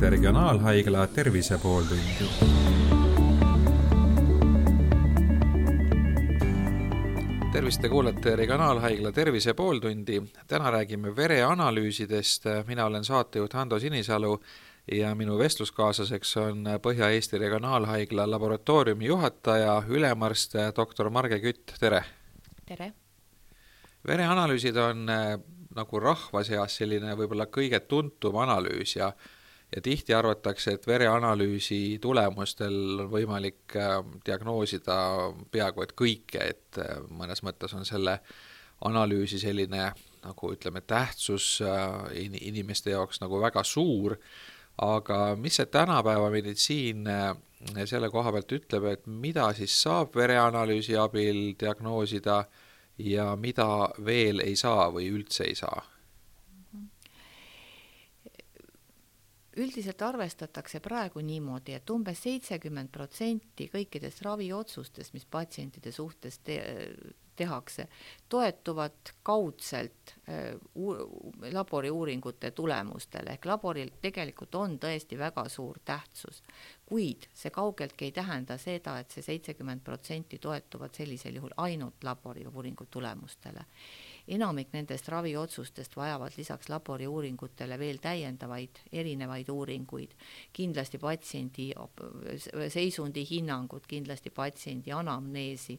kuulate Regionaalhaigla Tervise pooltundi. tervist, te kuulate Regionaalhaigla Tervise pooltundi. täna räägime vereanalüüsidest. mina olen saatejuht Hando Sinisalu ja minu vestluskaaslaseks on Põhja-Eesti Regionaalhaigla laboratooriumi juhataja, ülemarst doktor Marge Kütt, tere! tere! vereanalüüsid on nagu rahva seas selline võib-olla kõige tuntum analüüs ja ja tihti arvatakse, et vereanalüüsi tulemustel on võimalik äh, diagnoosida peaaegu et kõike, et äh, mõnes mõttes on selle analüüsi selline nagu ütleme, tähtsus äh, inimeste jaoks nagu väga suur, aga mis see tänapäeva meditsiin selle koha pealt ütleb, et mida siis saab vereanalüüsi abil diagnoosida ja mida veel ei saa või üldse ei saa? Üldiselt arvestatakse praegu niimoodi, et umbes seitsekümmend protsenti kõikidest raviotsustest, mis patsientide suhtes te tehakse, toetuvad kaudselt äh, laboriuuringute tulemustele, ehk laboril tegelikult on tõesti väga suur tähtsus. kuid see kaugeltki ei tähenda seda, et see seitsekümmend protsenti toetuvad sellisel juhul ainult laboriuuringu tulemustele enamik nendest raviotsustest vajavad lisaks laboriuuringutele veel täiendavaid erinevaid uuringuid, kindlasti patsiendi seisundi hinnangut, kindlasti patsiendi anamneesi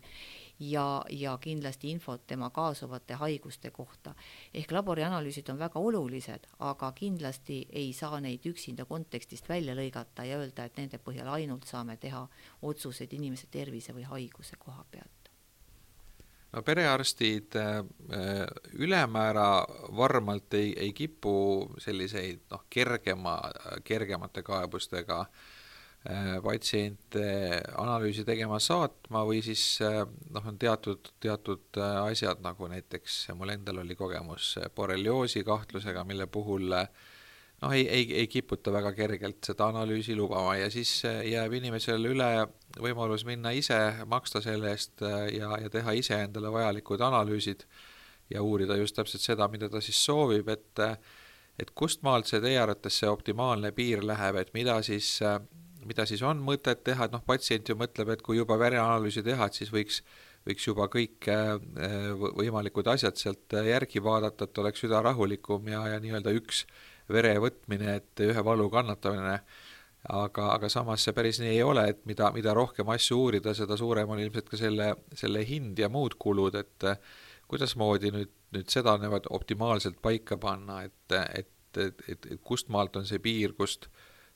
ja, ja kindlasti infot tema kaasuvate haiguste kohta. ehk laborianalüüsid on väga olulised, aga kindlasti ei saa neid üksinda kontekstist välja lõigata ja öelda, et nende põhjal ainult saame teha otsuseid inimese tervise või haiguse koha pealt no perearstid äh, ülemäära varmalt ei, ei kipu selliseid noh, kergema, kergemate kaebustega äh, patsiente analüüsi tegema saatma või siis äh, noh, on teatud, teatud asjad, nagu näiteks mul endal oli kogemus borrelioosi kahtlusega, mille puhul äh, noh, ei, ei, ei kiputa väga kergelt seda analüüsi lubama ja siis äh, jääb inimesele üle võimalus minna ise, maksta selle eest äh, ja, ja teha ise endale vajalikud analüüsid ja uurida just täpselt seda, mida ta siis soovib, et äh, et kust maalt see teie arvates see optimaalne piir läheb, et mida siis, mida siis on mõtet teha, et noh, patsient ju mõtleb, et kui juba vereanalüüsi teha, et siis võiks võiks juba kõik võimalikud asjad sealt järgi vaadata, et oleks süda rahulikum ja, ja nii-öelda üks vere võtmine, et ühe valu kannatamine, aga, aga samas see päris nii ei ole, et mida, mida rohkem asju uurida, seda suurem on ilmselt ka selle, selle hind ja muud kulud, et kuidasmoodi nüüd, nüüd seda niimoodi optimaalselt paika panna, et, et, et, et, et kust maalt on see piir, kust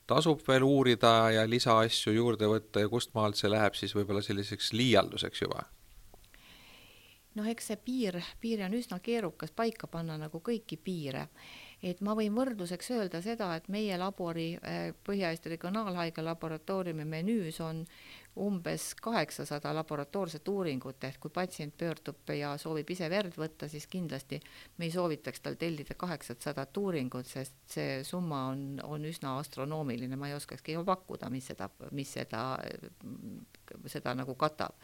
tasub veel uurida ja lisaasju juurde võtta ja kust maalt see läheb siis võib-olla selliseks liialduseks juba? noh, eks see piir, piiri on üsna keerukas paika panna, nagu kõiki piire et ma võin võrdluseks öelda seda, et meie labori äh, Põhja-Eesti Regionaalhaigla laboratooriumi menüüs on umbes kaheksasada laboratoorset uuringut, ehk kui patsient pöördub ja soovib ise verd võtta, siis kindlasti me ei soovitaks tal tellida kaheksasadat uuringut, sest see summa on, on üsna astronoomiline, ma ei oskakski pakkuda, mis seda, mis seda, seda nagu katab.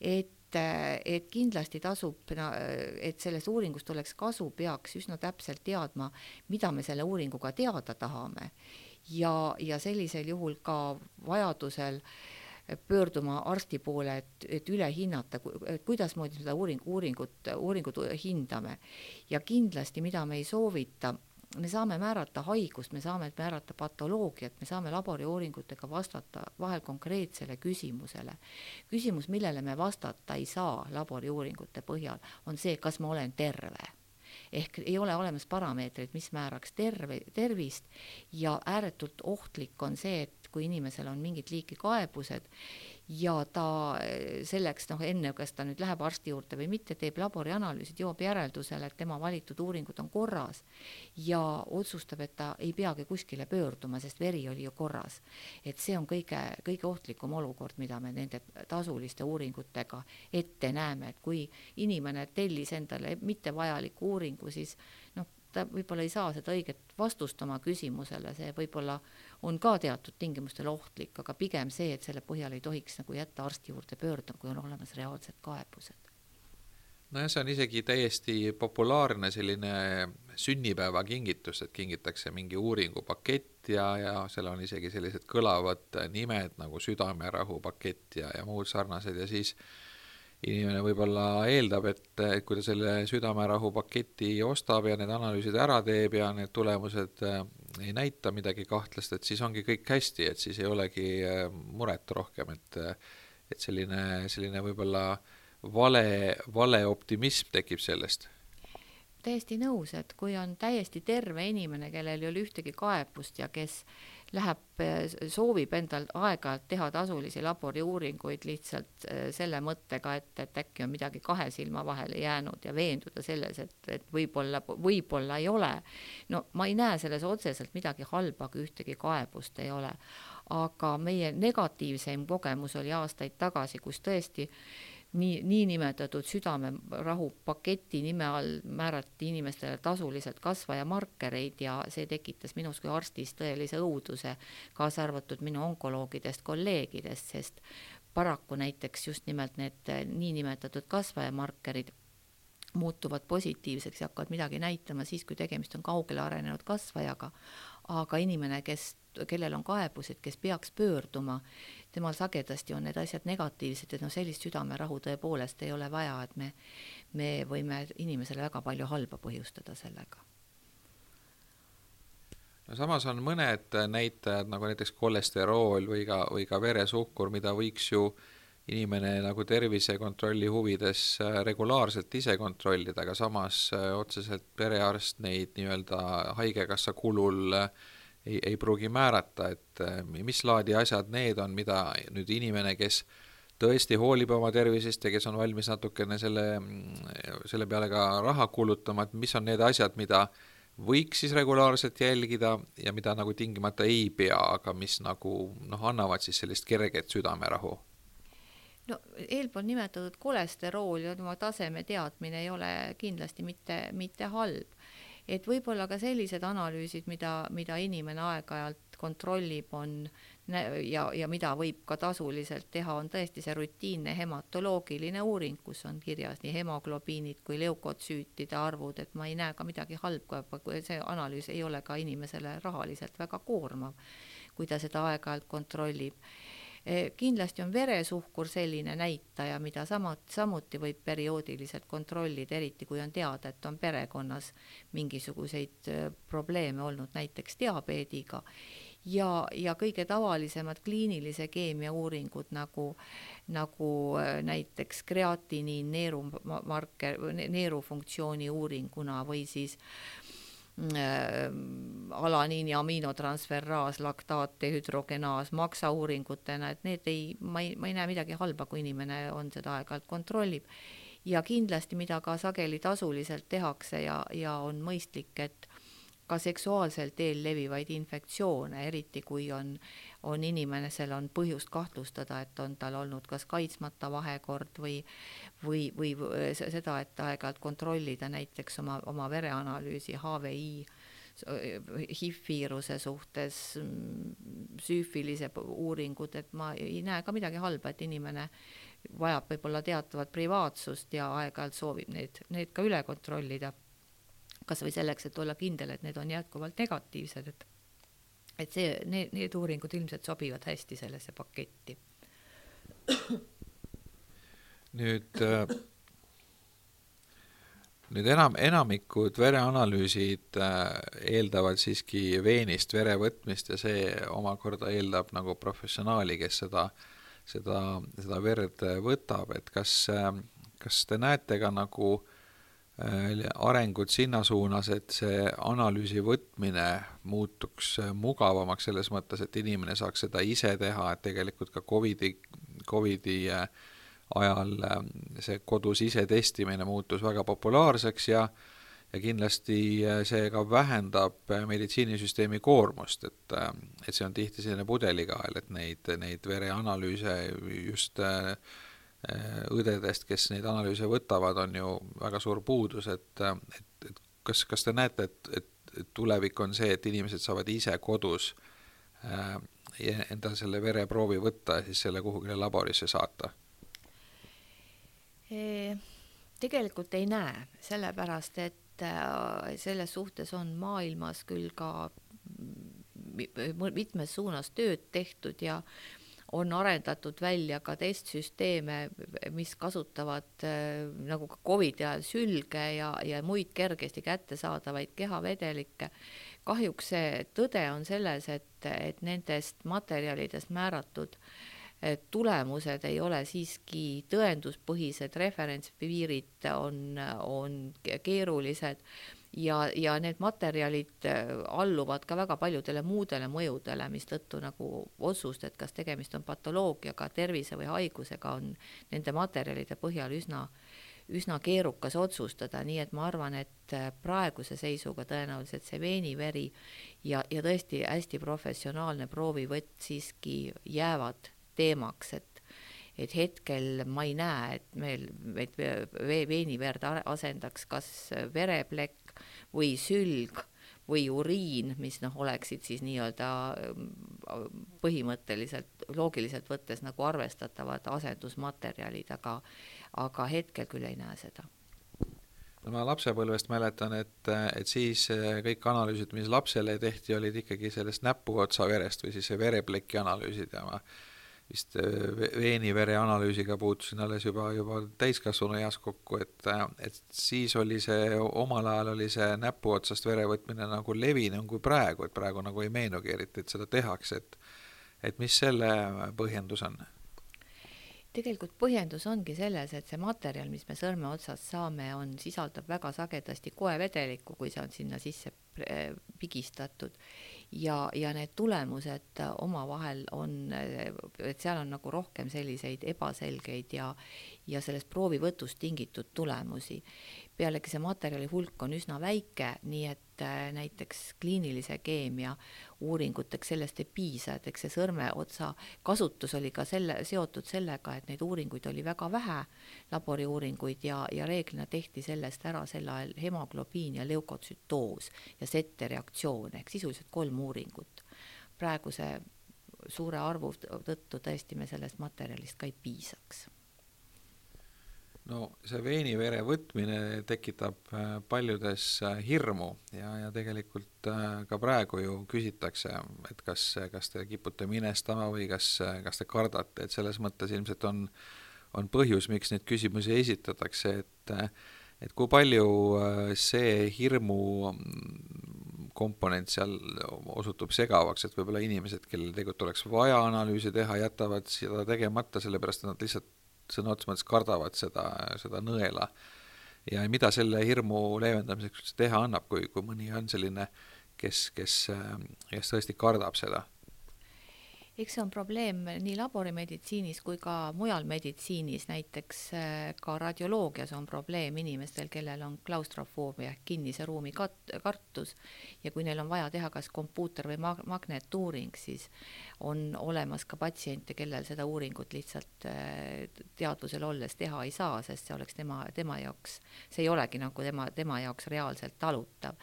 et et, kindlasti tasub, et sellest uuringust oleks kasu, peaks üsna täpselt teadma, mida me selle uuringuga teada tahame. ja, ja sellisel juhul ka vajadusel pöörduma arsti poole, et, et üle hinnata, kuidasmoodi seda uuring, uuringut, uuringut hindame. ja kindlasti, mida me ei soovita me saame määrata haigust, me saame määrata patoloogiat, me saame laboriuuringutega vastata vahel konkreetsele küsimusele. küsimus, millele me vastata ei saa laboriuuringute põhjal, on see, kas ma olen terve ehk ei ole olemas parameetreid, mis määraks terve, tervist ja ääretult ohtlik on see, et kui inimesel on mingit liiki kaebused ja ta eh, selleks noh, enne kas ta nüüd läheb arsti juurde või mitte, teeb laborianalüüsid, jõuab järeldusele, et tema valitud uuringud on korras ja otsustab, et ta ei peagi kuskile pöörduma, sest veri oli ju korras. et see on kõige, kõige ohtlikum olukord, mida me nende tasuliste uuringutega ette näeme, et kui inimene tellis endale mittevajaliku uuringu, siis noh, ta võib-olla ei saa seda õiget vastust oma küsimusele, see võib-olla on ka teatud tingimustel ohtlik, aga pigem see, et selle põhjal ei tohiks nagu jätta arsti juurde pöörduda, kui on olemas reaalsed kaebused. Nojah, see on isegi täiesti populaarne selline sünnipäevakingitus, et kingitakse mingi uuringupakett ja, ja seal on isegi sellised kõlavad nimed nagu südamerahu pakett ja, ja muud sarnased ja siis inimene võib-olla eeldab, et, kui ta selle südamerahu paketi ostab ja need analüüsid ära teeb ja need tulemused ei näita midagi kahtlast, et siis ongi kõik hästi, et siis ei olegi äh, muret rohkem, et et selline, selline võib-olla vale, vale optimism tekib sellest. Täiesti nõus, et kui on täiesti terve inimene, kellel ei ole ühtegi kaebust ja kes läheb, soovib endal aeg-ajalt teha tasulisi laboriuuringuid lihtsalt äh, selle mõttega, et, et äkki on midagi kahe silma vahele jäänud ja veenduda selles, et, et võib-olla, võib-olla ei ole. no ma ei näe selles otseselt midagi halba, kui ühtegi kaebust ei ole. aga meie negatiivseim kogemus oli aastaid tagasi, kus tõesti nii, niinimetatud südamerahu paketi nime all määrati inimestele tasuliselt kasvajamarkereid ja see tekitas minus kui arstis tõelise õuduse, kaasa arvatud minu onkoloogidest kolleegidest, sest paraku näiteks just nimelt need niinimetatud kasvajamarkerid muutuvad positiivseks ja hakkavad midagi näitama siis, kui tegemist on kaugele arenenud kasvajaga. aga inimene, kes, kellel on kaebused, kes peaks pöörduma, temal sagedasti on need asjad negatiivsed, et noh, sellist südamerahu tõepoolest ei ole vaja, et me, me võime inimesele väga palju halba põhjustada sellega. No samas on mõned näitajad nagu näiteks kolesterool või ka, või ka veresuhkur, mida võiks ju inimene nagu tervisekontrolli huvides äh, regulaarselt ise kontrollida, aga samas äh, otseselt perearst neid nii-öelda haigekassa kulul äh, ei, ei pruugi määrata, et äh, mis laadi asjad need on, mida nüüd inimene, kes tõesti hoolib oma tervisest ja kes on valmis natukene selle, selle peale ka raha kulutama, et mis on need asjad, mida võiks siis regulaarselt jälgida ja mida nagu tingimata ei pea, aga mis nagu noh, annavad siis sellist kerget südamerahu? No eelpool nimetatud kolesterool ja tema taseme teadmine ei ole kindlasti mitte, mitte halb et võib-olla ka sellised analüüsid, mida, mida inimene aeg-ajalt kontrollib, on ja, ja mida võib ka tasuliselt teha, on tõesti see rutiinne hematoloogiline uuring, kus on kirjas nii hemoglobiinid kui leukotsüütide arvud, et ma ei näe ka midagi halba, kui see analüüs ei ole ka inimesele rahaliselt väga koormav, kui ta seda aeg-ajalt kontrollib kindlasti on veresuhkur selline näitaja, mida sama, samuti võib perioodiliselt kontrollida, eriti kui on teada, et on perekonnas mingisuguseid eh, probleeme olnud näiteks diabeediga. Ja, ja kõige tavalisemad kliinilise keemia uuringud nagu, nagu eh, näiteks kreatiniin neerumarker, neerufunktsiooni uuringuna või siis Äh, alaniini aminotransferaas, laktaat, dehüdrogenaas maksauuringutena, et need ei, ma ei, ma ei näe midagi halba, kui inimene on seda aeg-ajalt kontrollib. ja kindlasti, mida ka sageli tasuliselt tehakse ja, ja on mõistlik, et ka seksuaalsel teel levivaid infektsioone, eriti kui on, on inimesel on põhjust kahtlustada, et on tal olnud kas kaitsmata vahekord või, või, või seda, et aeg-ajalt kontrollida näiteks oma, oma vereanalüüsi HVI HIV-viiruse suhtes, süüfilise uuringud, et ma ei näe ka midagi halba, et inimene vajab võib-olla teatavat privaatsust ja aeg-ajalt soovib need, need ka üle kontrollida. Kas või selleks, et olla kindel, et need on jätkuvalt negatiivsed, et et see, need, need uuringud ilmselt sobivad hästi sellesse paketti. nüüd äh, nüüd enam, enamikud vereanalüüsid äh, eeldavad siiski veenist vere võtmist ja see omakorda eeldab nagu professionaali, kes seda, seda, seda verd võtab, et kas, äh, kas te näete ka nagu äh, Äh, arengut sinna suunas, et see analüüsi võtmine muutuks äh, mugavamaks selles mõttes, et inimene saaks seda ise teha, et tegelikult ka Covidi, Covidi äh, ajal see kodus ise testimine muutus väga populaarseks ja ja kindlasti see ka vähendab meditsiinisüsteemi koormust, et, et see on tihti selline pudelikael, et neid, neid vereanalüüse just Äh, õdedest, kes neid analüüse võtavad, on ju väga suur puudus, et, et, et kas, kas te näete, et, et, et tulevik on see, et inimesed saavad ise kodus äh, endale selle vereproovi võtta ja siis selle kuhugile laborisse saata? tegelikult ei näe, sellepärast et äh, selles suhtes on maailmas küll ka mitmes suunas tööd tehtud ja on arendatud välja ka testsüsteeme, mis kasutavad äh, nagu ka Covidi ajal sülge ja, ja muid kergesti kättesaadavaid kehavedelikke. kahjuks see tõde on selles, et, et nendest materjalidest määratud äh, tulemused ei ole siiski tõenduspõhised, referentspiirid on, on keerulised ja, ja need materjalid äh, alluvad ka väga paljudele muudele mõjudele, mistõttu nagu otsust, et kas tegemist on patoloogiaga, tervise või haigusega, on nende materjalide põhjal üsna, üsna keerukas otsustada, nii et ma arvan, et äh, praeguse seisuga tõenäoliselt see veeniveri ja, ja tõesti hästi professionaalne proovivõtt siiski jäävad teemaks, et et hetkel ma ei näe, et meil, et veeniverd asendaks kas vereplekk või sülg või uriin, mis noh, oleksid siis nii-öelda mm, põhimõtteliselt loogiliselt võttes nagu arvestatavad asendusmaterjalid, aga, aga hetkel küll ei näe seda. No ma lapsepõlvest mäletan, et, et siis eh, kõik analüüsid, mis lapsele tehti, olid ikkagi sellest näpuotsa verest või siis verepleki analüüsid ja ma vist äh, veenivere analüüsiga puutusin alles juba, juba täiskasvanu eas kokku, et, äh, et siis oli see, omal ajal oli see näpuotsast vere võtmine nagu levinum kui praegu, et praegu nagu ei meenugi eriti, et seda tehakse, et et mis selle põhjendus on? tegelikult põhjendus ongi selles, et see materjal, mis me sõrme otsast saame, on, sisaldab väga sagedasti koevedelikku, kui see on sinna sisse äh, pigistatud ja, ja need tulemused omavahel on, et seal on nagu rohkem selliseid ebaselgeid ja, ja sellest proovivõtust tingitud tulemusi. pealegi see materjali hulk on üsna väike, nii et äh, näiteks kliinilise keemia uuringuteks sellest ei piisa, et eks see sõrmeotsa kasutus oli ka selle, seotud sellega, et neid uuringuid oli väga vähe, laboriuuringuid, ja, ja reeglina tehti sellest ära sel ajal hemoglobiin ja leukotsütoos ja settereaktsioon ehk sisuliselt kolm uuringut. praeguse suure arvu tõttu tõesti me sellest materjalist ka ei piisaks no see veenivere võtmine tekitab äh, paljudes äh, hirmu ja, ja tegelikult äh, ka praegu ju küsitakse, et kas, kas te kipute minestama või kas, kas te kardate, et selles mõttes ilmselt on, on põhjus, miks neid küsimusi esitatakse, et et kui palju see hirmu mm, komponent seal osutub segavaks, et võib-olla inimesed, kellel tegelikult oleks vaja analüüsi teha, jätavad seda tegemata, sellepärast et nad lihtsalt sõna otseses mõttes kardavad seda, seda nõela. ja mida selle hirmu leevendamiseks teha annab, kui, kui mõni on selline, kes, kes, kes tõesti kardab seda eks see on probleem nii laborimeditsiinis kui ka mujal meditsiinis, näiteks äh, ka radioloogias on probleem inimestel, kellel on klaustrofoobia ehk kinnise ruumi kat-, kartus. Ja kui neil on vaja teha kas kompuuter- või mag-, magnetuuring, siis on olemas ka patsiente, kellel seda uuringut lihtsalt äh, teadvusel olles teha ei saa, sest see oleks tema, tema jaoks, see ei olegi nagu tema, tema jaoks reaalselt talutav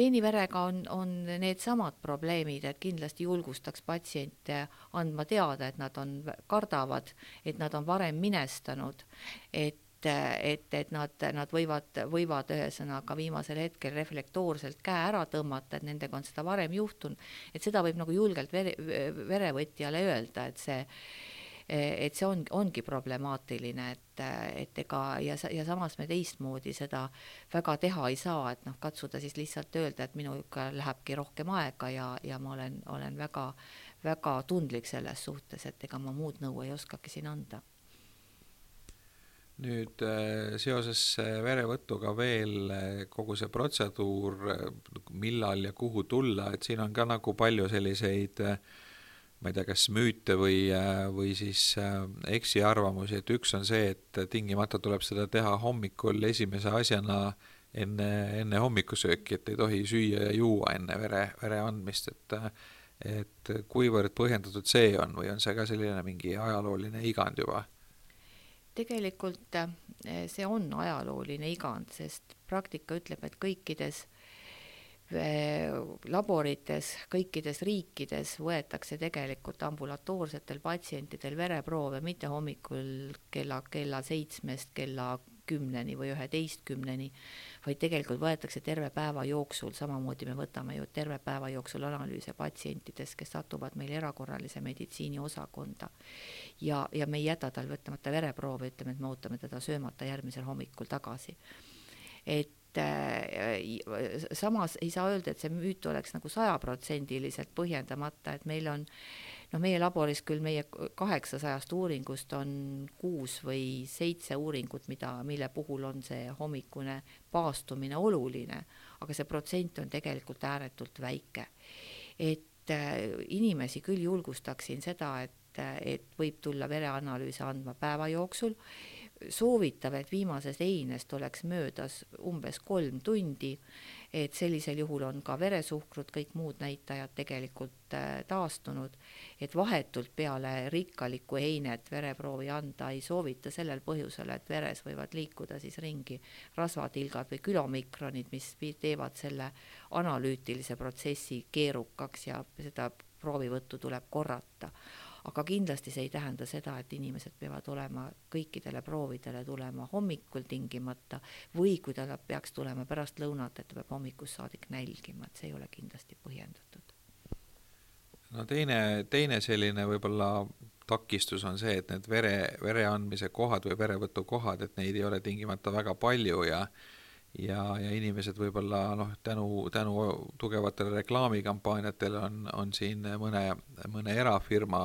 veeniverega on, on needsamad probleemid, et kindlasti julgustaks patsiente andma teada, et nad on, kardavad, et nad on varem minestanud, et et, et nad, nad võivad, võivad ühesõnaga viimasel hetkel reflektoorselt käe ära tõmmata, et nendega on seda varem juhtunud, et seda võib nagu julgelt vere, verevõtjale öelda, et see et see on, ongi problemaatiline, et, et ega ja, ja samas me teistmoodi seda väga teha ei saa, et noh, katsuda siis lihtsalt öelda, et minuga lähebki rohkem aega ja, ja ma olen, olen väga, väga tundlik selles suhtes, et ega ma muud nõu ei oskagi siin anda. Nüüd äh, seoses verevõtuga veel äh, kogu see protseduur, millal ja kuhu tulla, et siin on ka nagu palju selliseid äh, ma ei tea, kas müüte või, või siis äh, eksiarvamusi, et üks on see, et tingimata tuleb seda teha hommikul esimese asjana enne, enne hommikusööki, et ei tohi süüa ja juua enne vere, vere andmist, et et kuivõrd põhjendatud see on või on see ka selline mingi ajalooline igand juba? tegelikult äh, see on ajalooline igand, sest praktika ütleb, et kõikides äh, Äh, laborites kõikides riikides võetakse tegelikult ambulatoorsetel patsientidel vereproove mitte hommikul kella, kella seitsmest kella kümneni või üheteistkümneni, vaid tegelikult võetakse terve päeva jooksul, samamoodi me võtame ju terve päeva jooksul analüüse patsientidest, kes satuvad meil erakorralise meditsiini osakonda. ja, ja me ei jäta tal võtmata vereproovi, ütleme, et me ootame teda söömata järgmisel hommikul tagasi. et äh, samas ei saa öelda, et see müüt oleks nagu sajaprotsendiliselt põhjendamata, et meil on noh, meie laboris küll meie kaheksasajast uuringust on kuus või seitse uuringut, mida, mille puhul on see hommikune paastumine oluline, aga see protsent on tegelikult ääretult väike. et äh, inimesi küll julgustaksin seda, et, et võib tulla vereanalüüse andma päeva jooksul soovitav, et viimasest einest oleks möödas umbes kolm tundi, et sellisel juhul on ka veresuhkrut, kõik muud näitajad tegelikult äh, taastunud, et vahetult peale rikkalikku heinet vereproovi anda ei soovita sellel põhjusel, et veres võivad liikuda siis ringi rasvatilgad või külomikronid, mis teevad selle analüütilise protsessi keerukaks ja seda proovivõttu tuleb korrata aga kindlasti see ei tähenda seda, et inimesed peavad olema kõikidele proovidele tulema hommikul tingimata või kui ta peaks tulema pärast lõunat, et ta peab hommikust saadik nälgima, et see ei ole kindlasti põhjendatud. no teine, teine selline võib-olla takistus on see, et need vere, vere andmise kohad või verevõtukohad, et neid ei ole tingimata väga palju ja ja, ja inimesed võib-olla noh, tänu, tänu tugevatele reklaamikampaaniatele on, on siin mõne, mõne erafirma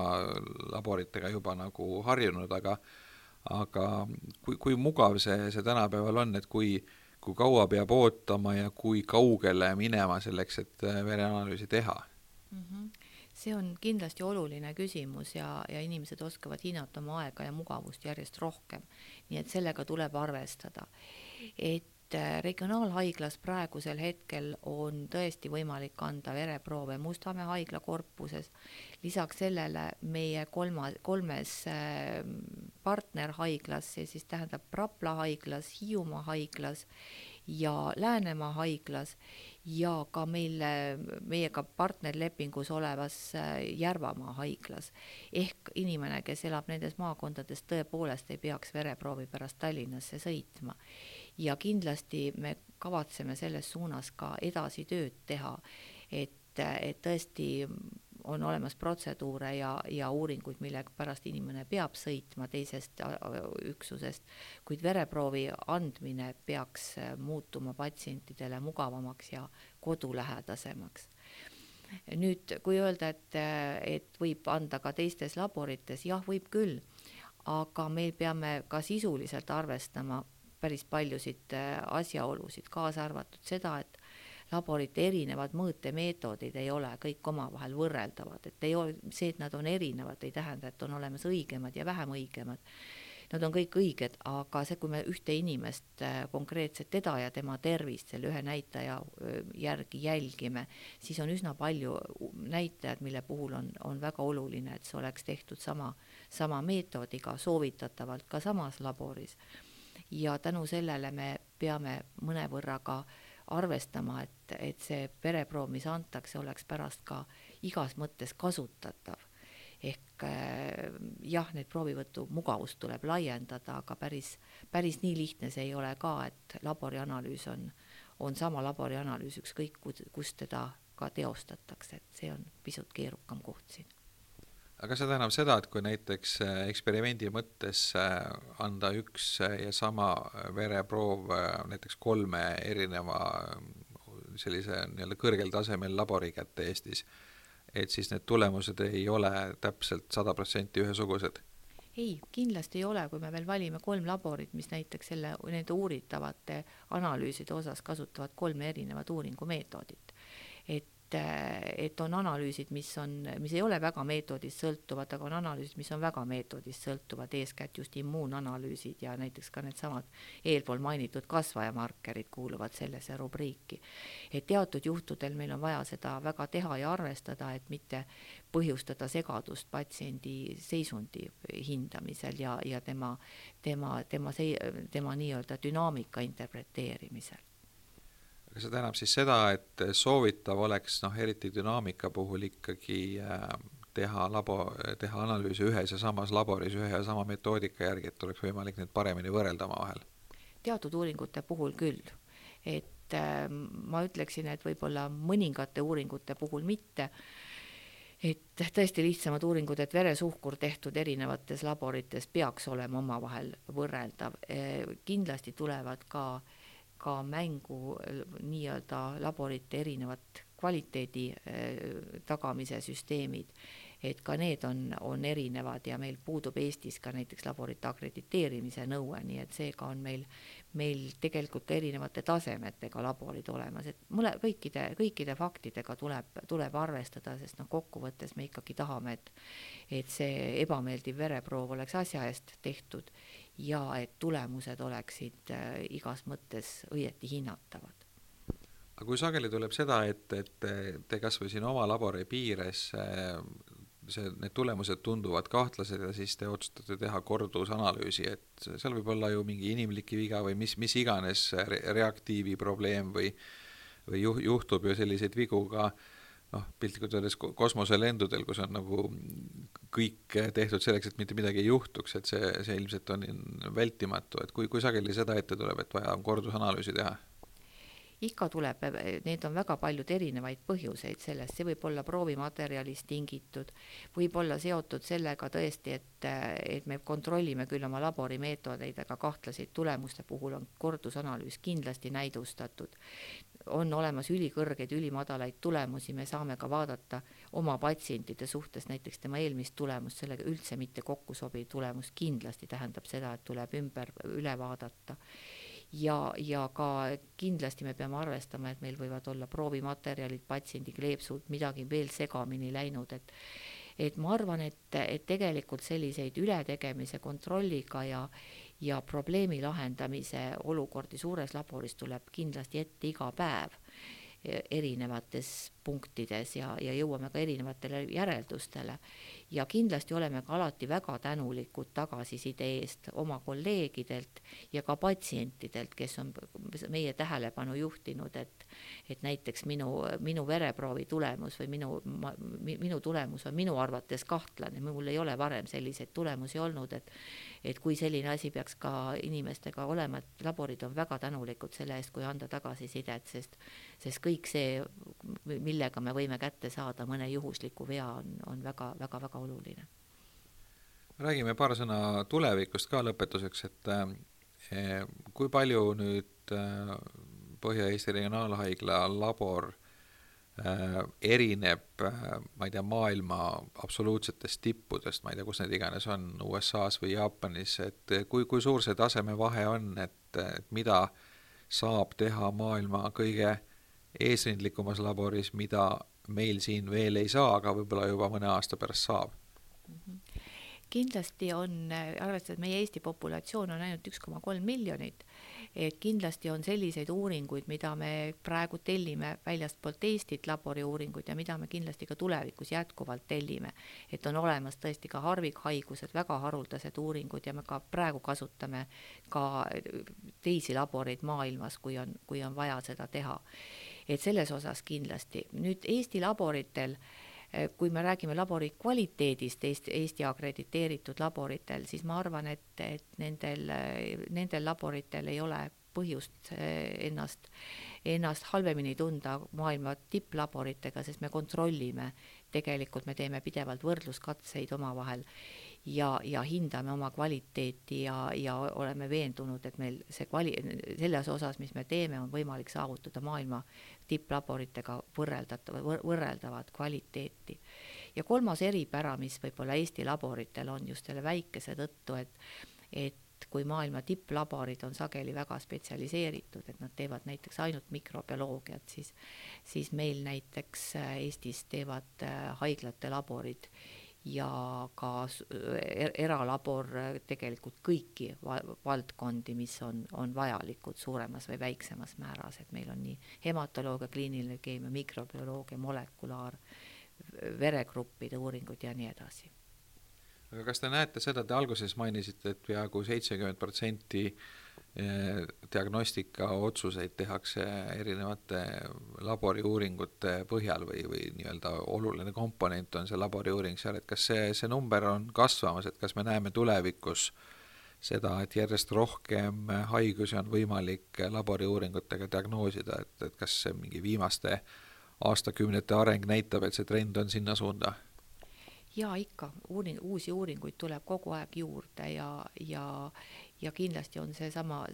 laboritega juba nagu harjunud, aga aga kui, kui mugav see, see tänapäeval on, et kui, kui kaua peab ootama ja kui kaugele minema selleks, et vereanalüüsi teha mm? -hmm see on kindlasti oluline küsimus ja, ja inimesed oskavad hinnata oma aega ja mugavust järjest rohkem. nii et sellega tuleb arvestada. et et äh, regionaalhaiglas praegusel hetkel on tõesti võimalik anda vereproove Mustamäe haigla korpuses. lisaks sellele meie kolma, kolmes äh, partnerhaiglas, see siis tähendab Rapla haiglas, Hiiumaa haiglas ja Läänemaa haiglas ja ka meil, meiega partnerlepingus olevas äh, Järvamaa haiglas. ehk inimene, kes elab nendes maakondades, tõepoolest ei peaks vereproovi pärast Tallinnasse sõitma ja kindlasti me kavatseme selles suunas ka edasi tööd teha, et, et tõesti on olemas protseduure ja, ja uuringuid, mille pärast inimene peab sõitma teisest äh, üksusest, kuid vereproovi andmine peaks muutuma patsientidele mugavamaks ja kodulähedasemaks. Nüüd, kui öelda, et, et võib anda ka teistes laborites, jah, võib küll, aga meil peame ka sisuliselt arvestama päris paljusid äh, asjaolusid, kaasa arvatud seda, et laborite erinevad mõõtemeetodid ei ole kõik omavahel võrreldavad, et ei ole, see, et nad on erinevad, ei tähenda, et on olemas õigemad ja vähem õigemad. Nad on kõik õiged, aga see, kui me ühte inimest, äh, konkreetselt teda ja tema tervist selle ühe näitaja järgi jälgime, siis on üsna palju näitajad, mille puhul on, on väga oluline, et see oleks tehtud sama, sama meetodiga, soovitatavalt ka samas laboris ja tänu sellele me peame mõnevõrra ka arvestama, et, et see vereproov, mis antakse, oleks pärast ka igas mõttes kasutatav. ehk äh, jah, neid proovivõtu mugavust tuleb laiendada, aga päris, päris nii lihtne see ei ole ka, et laborianalüüs on, on sama laborianalüüs, ükskõik kus teda ka teostatakse, et see on pisut keerukam koht siin aga see tähendab seda, et kui näiteks äh, eksperimendi mõttes äh, anda üks äh, ja sama vereproov näiteks kolme erineva sellise nii-öelda kõrgel tasemel labori kätte Eestis, et siis need tulemused ei ole täpselt sada protsenti ühesugused? ei, kindlasti ei ole, kui me veel valime kolm laborit, mis näiteks selle, nende uuritavate analüüside osas kasutavad kolme erinevat uuringumeetodit. et et, on analüüsid, mis on, mis ei ole väga meetodist sõltuvad, aga on analüüsid, mis on väga meetodist sõltuvad, eeskätt just immuunanalüüsid ja näiteks ka needsamad eelpool mainitud kasvajamarkerid kuuluvad sellesse rubriiki. et teatud juhtudel meil on vaja seda väga teha ja arvestada, et mitte põhjustada segadust patsiendi seisundi hindamisel ja, ja tema, tema, tema, tema, tema nii-öelda dünaamika interpreteerimisel see tähendab siis seda, et soovitav oleks noh, eriti dünaamika puhul ikkagi äh, teha labo, teha analüüse ühes ja samas laboris ühe ja sama metoodika järgi, et oleks võimalik neid paremini võrrelda omavahel? teatud uuringute puhul küll. et äh, ma ütleksin, et võib-olla mõningate uuringute puhul mitte et tõesti lihtsamad uuringud, et veresuhkur tehtud erinevates laborites peaks olema omavahel võrreldav. kindlasti tulevad ka, ka mängu nii-öelda laborite erinevad kvaliteedi tagamise süsteemid. Et ka need on, on erinevad ja meil puudub Eestis ka näiteks laborite akrediteerimise nõue, nii et seega on meil, meil tegelikult erinevate tasemetega laborid olemas, et mõle, kõikide, kõikide faktidega tuleb, tuleb arvestada, sest noh, kokkuvõttes me ikkagi tahame, et et see ebameeldiv vereproov oleks asja eest tehtud ja et tulemused oleksid äh, igas mõttes õieti hinnatavad. Aga kui sageli tuleb seda, et, et te kas või siin oma labori piires äh, see, need tulemused tunduvad kahtlased ja siis te otsustate teha kordusanalüüsi, et seal võib olla ju mingi inimlik viga või mis, mis iganes re reaktiivi probleem või või juh-, juhtub ju selliseid vigu ka noh, piltlikult öeldes kosmoselendudel, kus on nagu kõik tehtud selleks, et mitte midagi ei juhtuks, et see, see ilmselt on vältimatu, et kui, kui sageli seda ette tuleb, et vaja on kordusanalüüsi teha ikka tuleb, need on väga paljud erinevaid põhjuseid sellest, see võib olla proovimaterjalist tingitud, võib olla seotud sellega tõesti, et, et me kontrollime küll oma laborimeetodeid, aga kahtlaseid tulemuste puhul on kordusanalüüs kindlasti näidustatud. On olemas ülikõrgeid, ülimadalaid tulemusi, me saame ka vaadata oma patsientide suhtes näiteks tema eelmist tulemust, sellega üldse mitte kokku sobiv tulemus kindlasti tähendab seda, et tuleb ümber, üle vaadata. Ja, ja ka kindlasti me peame arvestama, et meil võivad olla proovimaterjalid, patsiendi kleepsud, midagi veel segamini läinud, et et ma arvan, et, et tegelikult selliseid ületegemise kontrolliga ja ja probleemi lahendamise olukordi suures laboris tuleb kindlasti ette iga päev erinevates punktides ja, ja jõuame ka erinevatele järeldustele. Ja kindlasti oleme ka alati väga tänulikud tagasiside eest oma kolleegidelt ja ka patsientidelt, kes on meie tähelepanu juhtinud, et et näiteks minu, minu vereproovi tulemus või minu, minu tulemus on minu arvates kahtlane, mul ei ole varem selliseid tulemusi olnud, et et kui selline asi peaks ka inimestega olema, et laborid on väga tänulikud selle eest, kui anda tagasisidet, sest sest kõik see, millega me võime kätte saada mõne juhusliku vea, on, on väga-väga-väga oluline. räägime paar sõna tulevikust ka lõpetuseks, et eh, kui palju nüüd eh, Põhja-Eesti Regionaalhaigla labor erineb, äh, ma ei tea, maailma absoluutsetest tippudest, ma ei tea, kus need iganes on, USA-s või Jaapanis, et kui, kui suur see tasemevahe on, et, et mida saab teha maailma kõige eesrindlikumas laboris, mida meil siin veel ei saa, aga võib-olla juba mõne aasta pärast saab mm? -hmm. kindlasti on, arvestades, meie Eesti populatsioon on ainult üks koma kolm miljonit et kindlasti on selliseid uuringuid, mida me praegu tellime väljastpoolt Eestit, laboriuuringuid ja mida me kindlasti ka tulevikus jätkuvalt tellime. et on olemas tõesti ka harvikhaigused, väga haruldased uuringud ja me ka praegu kasutame ka teisi laboreid maailmas, kui on, kui on vaja seda teha. et selles osas kindlasti. nüüd Eesti laboritel kui me räägime labori kvaliteedist Eesti, Eesti akrediteeritud laboritel, siis ma arvan, et, et nendel, nendel laboritel ei ole põhjust eh, ennast, ennast halvemini tunda maailma tipplaboritega, sest me kontrollime, tegelikult me teeme pidevalt võrdluskatseid omavahel ja, ja hindame oma kvaliteeti ja, ja oleme veendunud, et meil see kvali-, selles osas, mis me teeme, on võimalik saavutada maailma tipplaboritega võrreldatav, võrreldavat kvaliteeti. ja kolmas eripära, mis võib-olla Eesti laboritel on just selle väikese tõttu, et et kui maailma tipplaborid on sageli väga spetsialiseeritud, et nad teevad näiteks ainult mikrobioloogiat, siis siis meil näiteks Eestis teevad äh, haiglate laborid ja ka er, eralabor tegelikult kõiki valdkondi, mis on, on vajalikud suuremas või väiksemas määras, et meil on nii hematoloogia, kliiniline keemia, mikrobioloogia, molekulaar, veregruppide uuringud ja nii edasi. aga kas te näete seda, te alguses mainisite, et peaaegu seitsekümmend protsenti Eh, diagnostikaotsuseid tehakse erinevate laboriuuringute põhjal või, või nii-öelda oluline komponent on see laboriuuring seal, et kas see, see number on kasvamas, et kas me näeme tulevikus seda, et järjest rohkem haigusi on võimalik laboriuuringutega diagnoosida, et, et kas see mingi viimaste aastakümnete areng näitab, et see trend on sinna suunda? jaa, ikka, uuring, uusi uuringuid tuleb kogu aeg juurde ja, ja, ja kindlasti on see sama,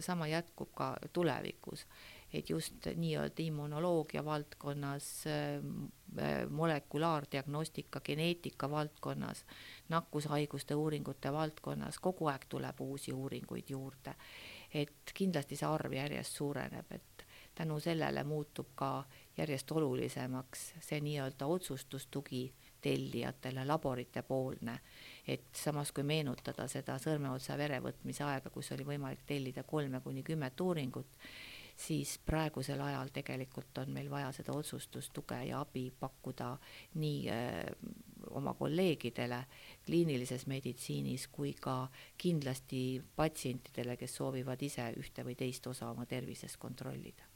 sama jätkub ka tulevikus et just nii-öelda immunoloogia valdkonnas, äh, molekulaardiagnostika, geneetika valdkonnas, nakkushaiguste uuringute valdkonnas kogu aeg tuleb uusi uuringuid juurde. et kindlasti see arv järjest suureneb, et tänu sellele muutub ka järjest olulisemaks see nii-öelda otsustustugi tellijatele, laborite poolne. et samas, kui meenutada seda sõrmeotsa verevõtmise aega, kus oli võimalik tellida kolme kuni kümmet uuringut, siis praegusel ajal tegelikult on meil vaja seda otsustustuge ja abi pakkuda nii öö, äh, oma kolleegidele kliinilises meditsiinis kui ka kindlasti patsientidele, kes soovivad ise ühte või teist osa oma tervisest kontrollida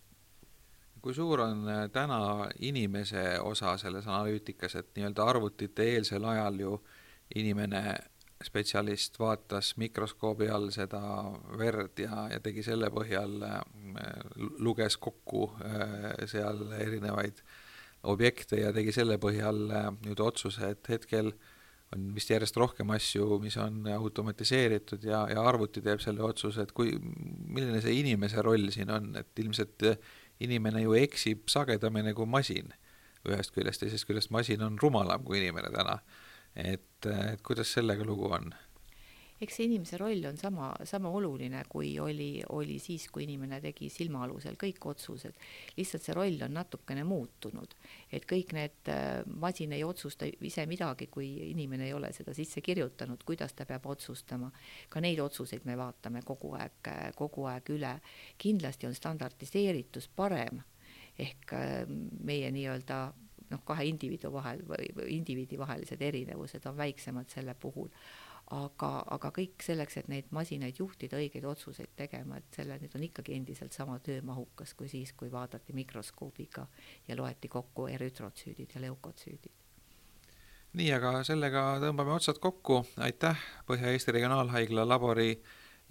kui suur on äh, täna inimese osa selles analüütikas, et nii-öelda arvutite eelsel ajal ju inimene spetsialist vaatas mikroskoobi all seda verd ja, ja tegi selle põhjal, äh, luges kokku äh, seal erinevaid objekte ja tegi selle põhjal äh, nüüd otsuse, et hetkel on vist järjest rohkem asju, mis on automatiseeritud ja, ja arvuti teeb selle otsuse, et kui, milline see inimese roll siin on, et ilmselt inimene ju eksib sagedamini kui masin ühest küljest, teisest küljest masin on rumalam kui inimene täna et, et kuidas sellega lugu on? Eks see inimese roll on sama, sama oluline, kui oli, oli siis, kui inimene tegi silma alusel kõik otsused. lihtsalt see roll on natukene muutunud, et kõik need, äh, masin ei otsusta ise midagi, kui inimene ei ole seda sisse kirjutanud, kuidas ta peab otsustama. ka neid otsuseid me vaatame kogu aeg, kogu aeg üle. kindlasti on standardiseeritus parem ehk äh, meie nii-öelda noh, kahe indiviidu vahel või indiviidi vahelised erinevused on väiksemad selle puhul. Aga, aga kõik selleks, et neid masinaid juhtida, õigeid otsuseid tegema, et selle, need on ikkagi endiselt sama töömahukas kui siis, kui vaadati mikroskoobiga ja loeti kokku erütrotsüüdid ja leukotsüüdid. Nii, aga sellega tõmbame otsad kokku, aitäh Põhja-Eesti Regionaalhaigla labori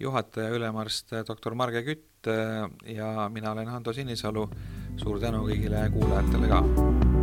juhataja, ülemarst doktor Marge Kütt ja mina olen Hando Sinisalu. suur tänu kõigile kuulajatele ka